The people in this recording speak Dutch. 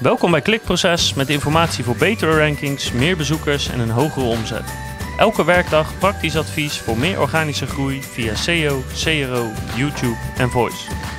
Welkom bij Klikproces met informatie voor betere rankings, meer bezoekers en een hogere omzet. Elke werkdag praktisch advies voor meer organische groei via SEO, CRO, YouTube en Voice.